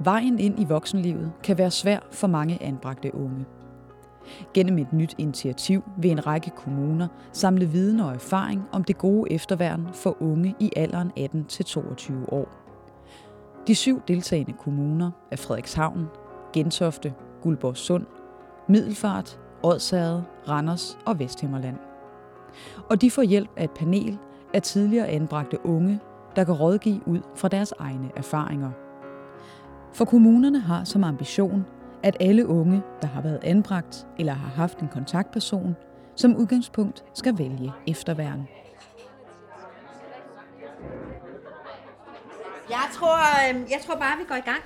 Vejen ind i voksenlivet kan være svær for mange anbragte unge. Gennem et nyt initiativ vil en række kommuner samle viden og erfaring om det gode efterværn for unge i alderen 18-22 år. De syv deltagende kommuner er Frederikshavn, Gentofte, Guldborgsund, Middelfart, Odsherred, Randers og Vesthimmerland. Og de får hjælp af et panel af tidligere anbragte unge, der kan rådgive ud fra deres egne erfaringer. For kommunerne har som ambition, at alle unge, der har været anbragt eller har haft en kontaktperson, som udgangspunkt skal vælge efterværn. Jeg tror, øhm, jeg tror bare, vi går i gang.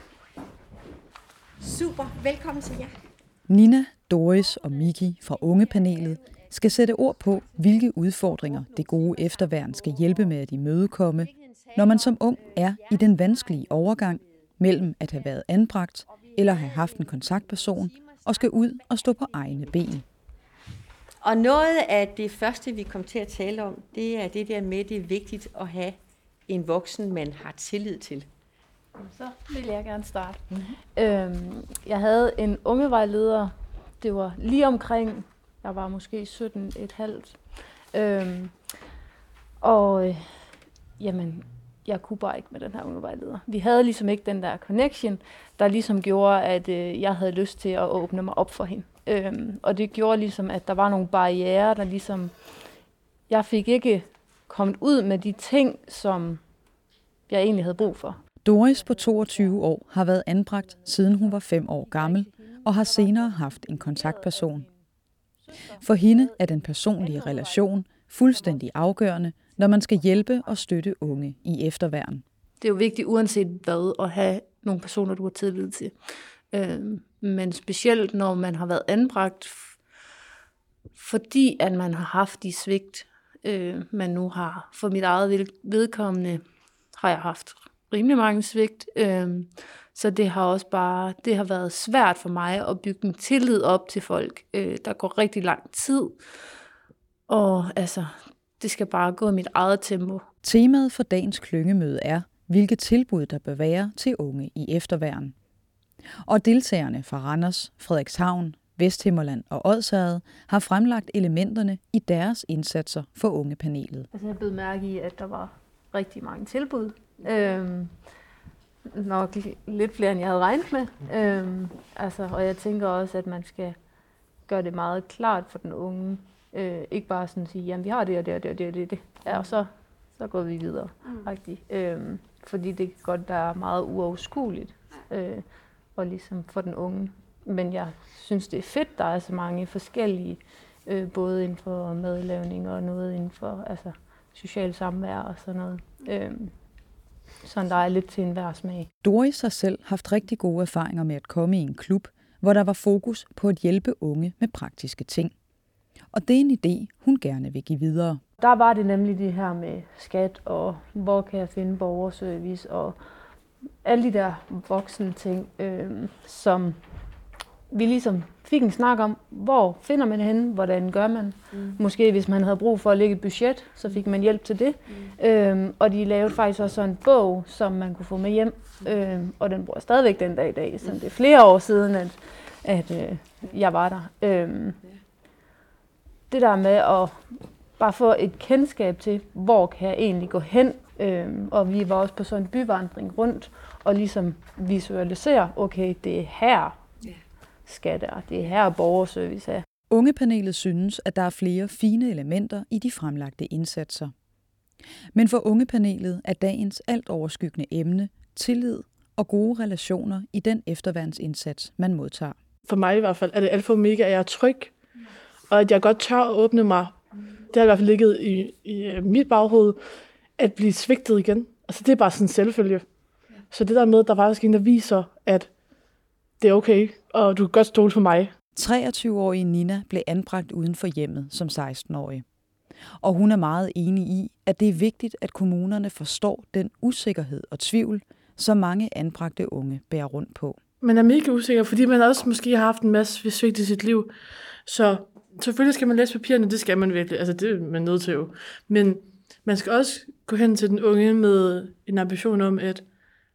Super. Velkommen til jer. Nina, Doris og Miki fra Ungepanelet skal sætte ord på, hvilke udfordringer det gode efterværn skal hjælpe med at imødekomme, når man som ung er i den vanskelige overgang mellem at have været anbragt eller have haft en kontaktperson og skal ud og stå på egne ben. Og noget af det første, vi kom til at tale om, det er det der med, at det er vigtigt at have en voksen, man har tillid til. Så vil jeg gerne starte. Mm-hmm. Øhm, jeg havde en ungevejleder, det var lige omkring, jeg var måske 17 et halvt. Øhm, og øh, jamen, jeg kunne bare ikke med den her ungevejleder. Vi havde ligesom ikke den der connection, der ligesom gjorde, at øh, jeg havde lyst til at åbne mig op for hende. Øhm, og det gjorde ligesom, at der var nogle barriere, der ligesom... Jeg fik ikke kommet ud med de ting, som jeg egentlig havde brug for. Doris på 22 år har været anbragt, siden hun var 5 år gammel, og har senere haft en kontaktperson. For hende er den personlige relation fuldstændig afgørende, når man skal hjælpe og støtte unge i efterværen. Det er jo vigtigt uanset hvad at have nogle personer, du har tillid til. Øh, men specielt når man har været anbragt, fordi at man har haft de svigt, øh, man nu har. For mit eget vedkommende har jeg haft rimelig mange svigt, øh, så det har også bare det har været svært for mig at bygge en tillid op til folk. Øh, der går rigtig lang tid, og altså, det skal bare gå i mit eget tempo. Temaet for dagens klyngemøde er, hvilke tilbud der bør være til unge i efterværn. Og deltagerne fra Randers, Frederikshavn, Vesthimmerland og Odsherred har fremlagt elementerne i deres indsatser for ungepanelet. Altså jeg blev mærke i, at der var rigtig mange tilbud. Øhm, nok lidt flere, end jeg havde regnet med. Øhm, altså, og jeg tænker også, at man skal gøre det meget klart for den unge. Øh, ikke bare sådan sige, jamen vi har det og det og det og det og det. det. Ja, og så, så går vi videre. Mm. Øhm, fordi det kan godt være meget uoverskueligt. Øh, og ligesom for den unge. Men jeg synes, det er fedt, der er så mange forskellige, øh, både inden for madlavning og noget inden for altså, social samvær og sådan noget. Øh, sådan der er lidt til enhver smag. Doris har selv haft rigtig gode erfaringer med at komme i en klub, hvor der var fokus på at hjælpe unge med praktiske ting. Og det er en idé, hun gerne vil give videre. Der var det nemlig det her med skat, og hvor kan jeg finde borgerservice, og alle de der voksne ting, øh, som vi ligesom fik en snak om, hvor finder man det henne, hvordan gør man. Mm. Måske hvis man havde brug for at lægge et budget, så fik man hjælp til det. Mm. Øhm, og de lavede faktisk også sådan en bog, som man kunne få med hjem, øhm, og den bruger jeg stadigvæk den dag i dag. Så det er flere år siden, at, at øh, jeg var der. Øhm, det der med at bare få et kendskab til, hvor kan jeg egentlig gå hen, øhm, og vi var også på sådan en byvandring rundt, og ligesom visualisere, okay, det er her, skal der. Det er her borgerservice er. Ungepanelet synes, at der er flere fine elementer i de fremlagte indsatser. Men for Ungepanelet er dagens alt overskyggende emne tillid og gode relationer i den efterværnsindsats, man modtager. For mig i hvert fald er det alt for mega, at jeg er tryg, og at jeg godt tør at åbne mig. Det har i hvert fald ligget i, i øh, mit baghoved, at blive svigtet igen. Altså det er bare sådan en selvfølge. Så det der med, at der faktisk en, der viser, at det er okay, og du kan godt stole på mig. 23-årige Nina blev anbragt uden for hjemmet som 16-årig. Og hun er meget enig i, at det er vigtigt, at kommunerne forstår den usikkerhed og tvivl, som mange anbragte unge bærer rundt på. Man er mega usikker, fordi man også måske har haft en masse svigt i sit liv. Så selvfølgelig skal man læse papirerne, det skal man virkelig. Altså det er man nødt til jo. Men man skal også gå hen til den unge med en ambition om, at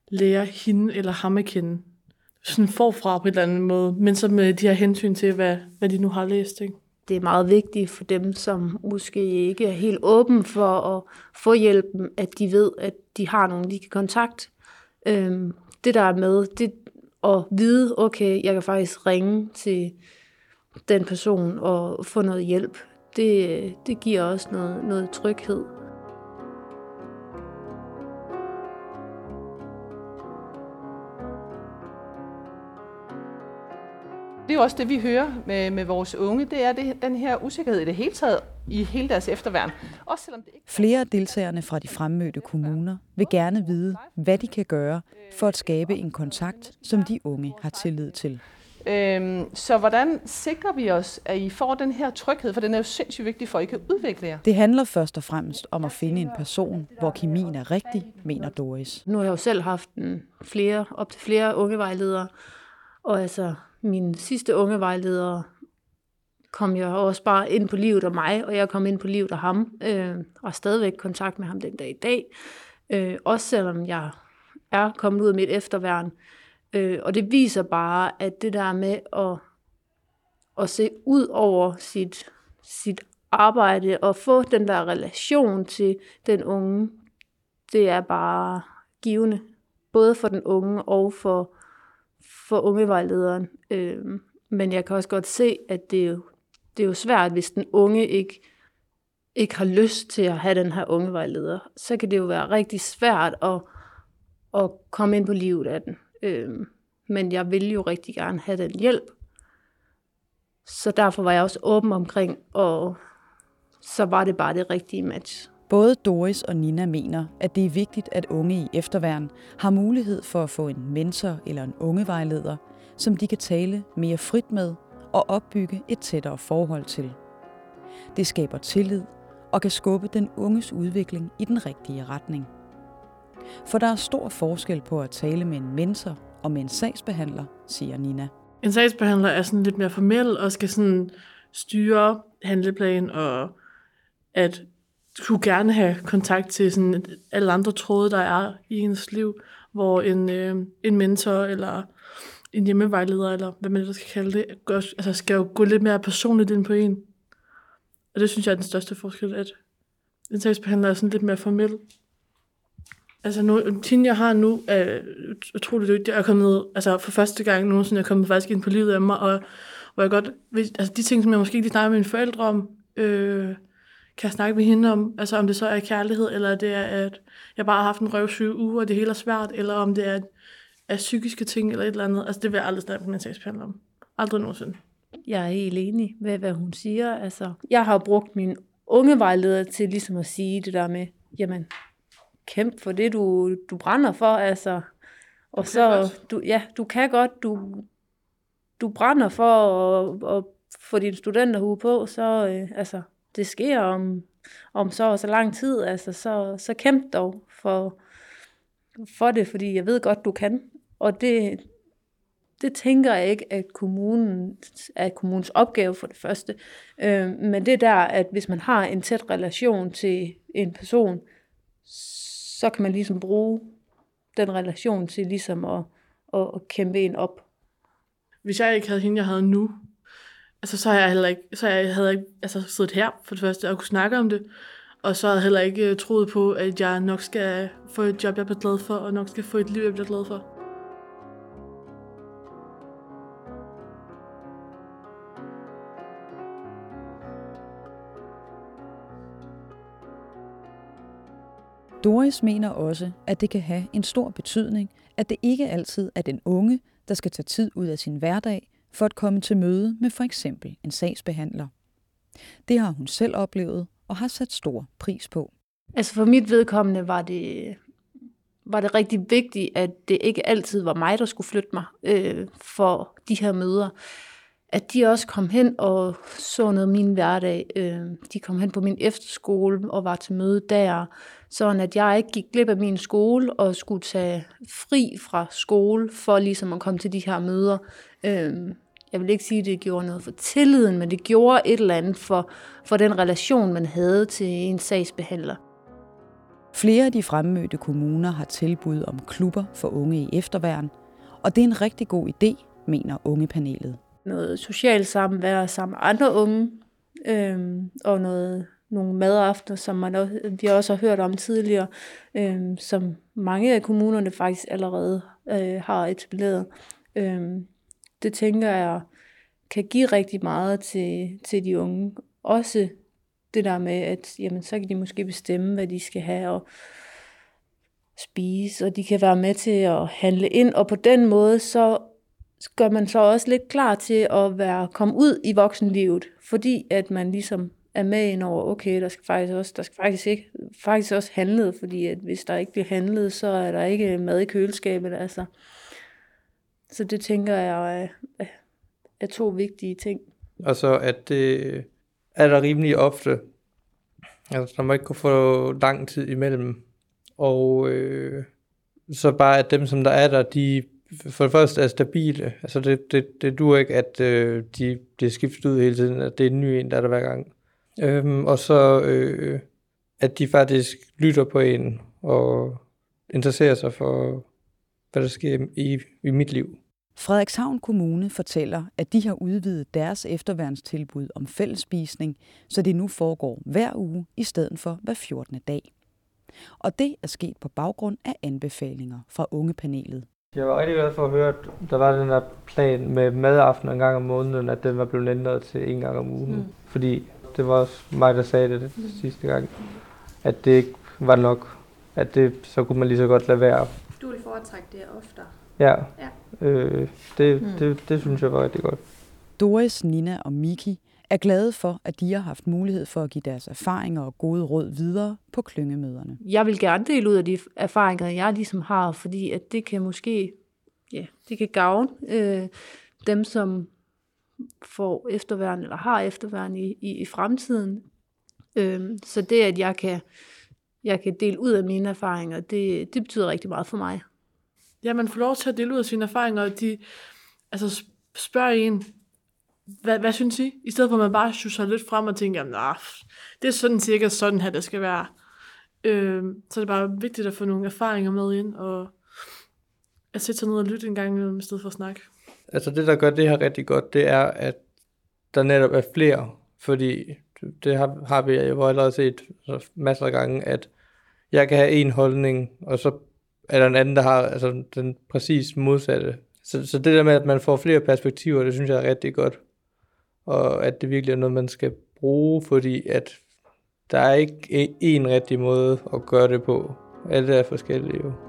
lære hende eller ham at kende. Sådan forfra på en eller anden måde, men så med de her hensyn til, hvad, hvad de nu har læst. Ikke? Det er meget vigtigt for dem, som måske ikke er helt åben for at få hjælpen, at de ved, at de har nogen, de kan kontakte. Øhm, det der er med, det at vide, okay, jeg kan faktisk ringe til den person og få noget hjælp, det, det giver også noget, noget tryghed. Det er jo også det, vi hører med, med vores unge, det er det, den her usikkerhed i det hele taget i hele deres efterværn. Også selvom det ikke... Flere af deltagerne fra de fremmødte kommuner vil gerne vide, hvad de kan gøre for at skabe en kontakt, som de unge har tillid til. Øhm, så hvordan sikrer vi os, at I får den her tryghed? For den er jo sindssygt vigtig for, at I kan udvikle jer. Det handler først og fremmest om at finde en person, hvor kemien er rigtig, mener Doris. Nu har jeg jo selv haft en flere, op til flere ungevejledere, og altså min sidste ungevejleder kom jeg også bare ind på livet af mig, og jeg kom ind på livet af ham, øh, og stadigvæk kontakt med ham den dag i dag. Øh, også selvom jeg er kommet ud af mit efterværn. Øh, og det viser bare, at det der med at, at se ud over sit, sit arbejde og få den der relation til den unge, det er bare givende. Både for den unge og for, for ungevejlederen. Øh, men jeg kan også godt se, at det er jo, det er jo svært, hvis den unge ikke, ikke har lyst til at have den her ungevejleder. Så kan det jo være rigtig svært at, at komme ind på livet af den. Øh, men jeg ville jo rigtig gerne have den hjælp. Så derfor var jeg også åben omkring, og så var det bare det rigtige match. Både Doris og Nina mener, at det er vigtigt, at unge i efterværn har mulighed for at få en mentor eller en ungevejleder, som de kan tale mere frit med og opbygge et tættere forhold til. Det skaber tillid og kan skubbe den unges udvikling i den rigtige retning. For der er stor forskel på at tale med en mentor og med en sagsbehandler, siger Nina. En sagsbehandler er sådan lidt mere formel og skal sådan styre handleplan og at skulle gerne have kontakt til sådan alle andre tråde, der er i ens liv, hvor en, øh, en mentor eller en hjemmevejleder, eller hvad man ellers skal kalde det, gør, altså skal jo gå lidt mere personligt ind på en. Og det synes jeg er den største forskel, at en sagsbehandler er sådan lidt mere formel. Altså, nu, tiden jeg har nu, øh, er utrolig dygtig. Jeg er kommet, altså for første gang nogensinde, jeg er kommet faktisk ind på livet af mig, og hvor jeg godt, altså de ting, som jeg måske ikke lige snakker med mine forældre om, øh, kan jeg snakke med hende om, altså om det så er kærlighed, eller det er, at jeg bare har haft en røvsyge uge, og det hele er svært, eller om det er, er psykiske ting, eller et eller andet. Altså det vil jeg aldrig snakke med min sagsbehandler om. Aldrig nogensinde. Jeg er helt enig med, hvad hun siger. Altså, jeg har brugt min unge vejleder til ligesom at sige det der med, jamen, kæmpe for det, du, du brænder for, altså. Og Du så, godt. du, ja, du kan godt, du, du brænder for at, at få din studenterhue på, så, øh, altså, det sker om, om så og så lang tid, altså, så, så kæmp dog for, for det, fordi jeg ved godt, du kan. Og det, det tænker jeg ikke, at kommunen er kommunens opgave for det første. Øh, men det er der, at hvis man har en tæt relation til en person, så kan man ligesom bruge den relation til ligesom at, at, at kæmpe en op. Hvis jeg ikke havde hende, jeg havde nu, altså så havde jeg heller ikke, så jeg havde jeg ikke altså, siddet her for det første og kunne snakke om det. Og så havde jeg heller ikke øh, troet på, at jeg nok skal få et job, jeg bliver glad for, og nok skal få et liv, jeg bliver glad for. Doris mener også, at det kan have en stor betydning, at det ikke altid er den unge, der skal tage tid ud af sin hverdag for at komme til møde med for eksempel en sagsbehandler. Det har hun selv oplevet og har sat stor pris på. Altså for mit vedkommende var det, var det rigtig vigtigt, at det ikke altid var mig, der skulle flytte mig øh, for de her møder. At de også kom hen og så noget min hverdag. Øh, de kom hen på min efterskole og var til møde der, sådan at jeg ikke gik glip af min skole og skulle tage fri fra skole for ligesom at komme til de her møder. Øh, jeg vil ikke sige, at det gjorde noget for tilliden, men det gjorde et eller andet for, for den relation, man havde til en sagsbehandler. Flere af de fremmødte kommuner har tilbud om klubber for unge i efterværen, og det er en rigtig god idé, mener ungepanelet. Noget socialt samvær sammen med andre unge, øh, og noget, nogle madaftener, som man også, vi også har hørt om tidligere, øh, som mange af kommunerne faktisk allerede øh, har etableret. Øh, det tænker jeg kan give rigtig meget til, til de unge. Også det der med, at jamen, så kan de måske bestemme, hvad de skal have og spise, og de kan være med til at handle ind, og på den måde, så gør man så også lidt klar til at være komme ud i voksenlivet, fordi at man ligesom er med ind over, okay, der skal faktisk også, der skal faktisk ikke, faktisk også handlet, fordi at hvis der ikke bliver handlet, så er der ikke mad i køleskabet, altså. Så det tænker jeg er, er to vigtige ting. Og så at det er der rimelig ofte, altså der må ikke kunne få lang tid imellem, og øh, så bare at dem, som der er der, de for det første er stabile. Altså det, det, det duer ikke, at øh, de bliver skiftet ud hele tiden, at det er en ny en, der er der hver gang. Øhm, og så øh, at de faktisk lytter på en og interesserer sig for, hvad der sker i, i mit liv. Frederikshavn Kommune fortæller, at de har udvidet deres efterværnstilbud om fællesspisning, så det nu foregår hver uge i stedet for hver 14. dag. Og det er sket på baggrund af anbefalinger fra ungepanelet. Jeg var rigtig glad for at høre, at der var den der plan med madaften en gang om måneden, at den var blevet ændret til en gang om ugen. Mm. Fordi det var også mig, der sagde det, det mm. sidste gang, at det ikke var nok. At det, så kunne man lige så godt lade være. Du vil foretrække det oftere? Ja, ja. Øh, det, mm. det, det synes jeg var rigtig godt. Doris, Nina og Miki er glade for, at de har haft mulighed for at give deres erfaringer og gode råd videre på klyngemøderne. Jeg vil gerne dele ud af de erfaringer, jeg ligesom har, fordi at det kan måske, ja, det kan gavne øh, dem, som får efterværn eller har efterværn i, i, i fremtiden. Øh, så det, at jeg kan, jeg kan dele ud af mine erfaringer, det, det betyder rigtig meget for mig. Ja, man får lov til at dele ud af sine erfaringer, og de altså, spørger en, hvad, hvad synes I? I stedet for at man bare synes lidt frem og tænker, nah, det er sådan cirka sådan her, det skal være. Øh, så er det bare vigtigt at få nogle erfaringer med ind, og at sætte sig ned og lytte en gang imellem, i stedet for at snakke. Altså det, der gør det her rigtig godt, det er, at der netop er flere, fordi det har, har vi jo allerede set masser af gange, at jeg kan have en holdning, og så er der en anden, der har altså, den præcis modsatte. Så, så det der med, at man får flere perspektiver, det synes jeg er rigtig godt og at det virkelig er noget, man skal bruge, fordi at der er ikke en rigtig måde at gøre det på. Alle er forskellige jo.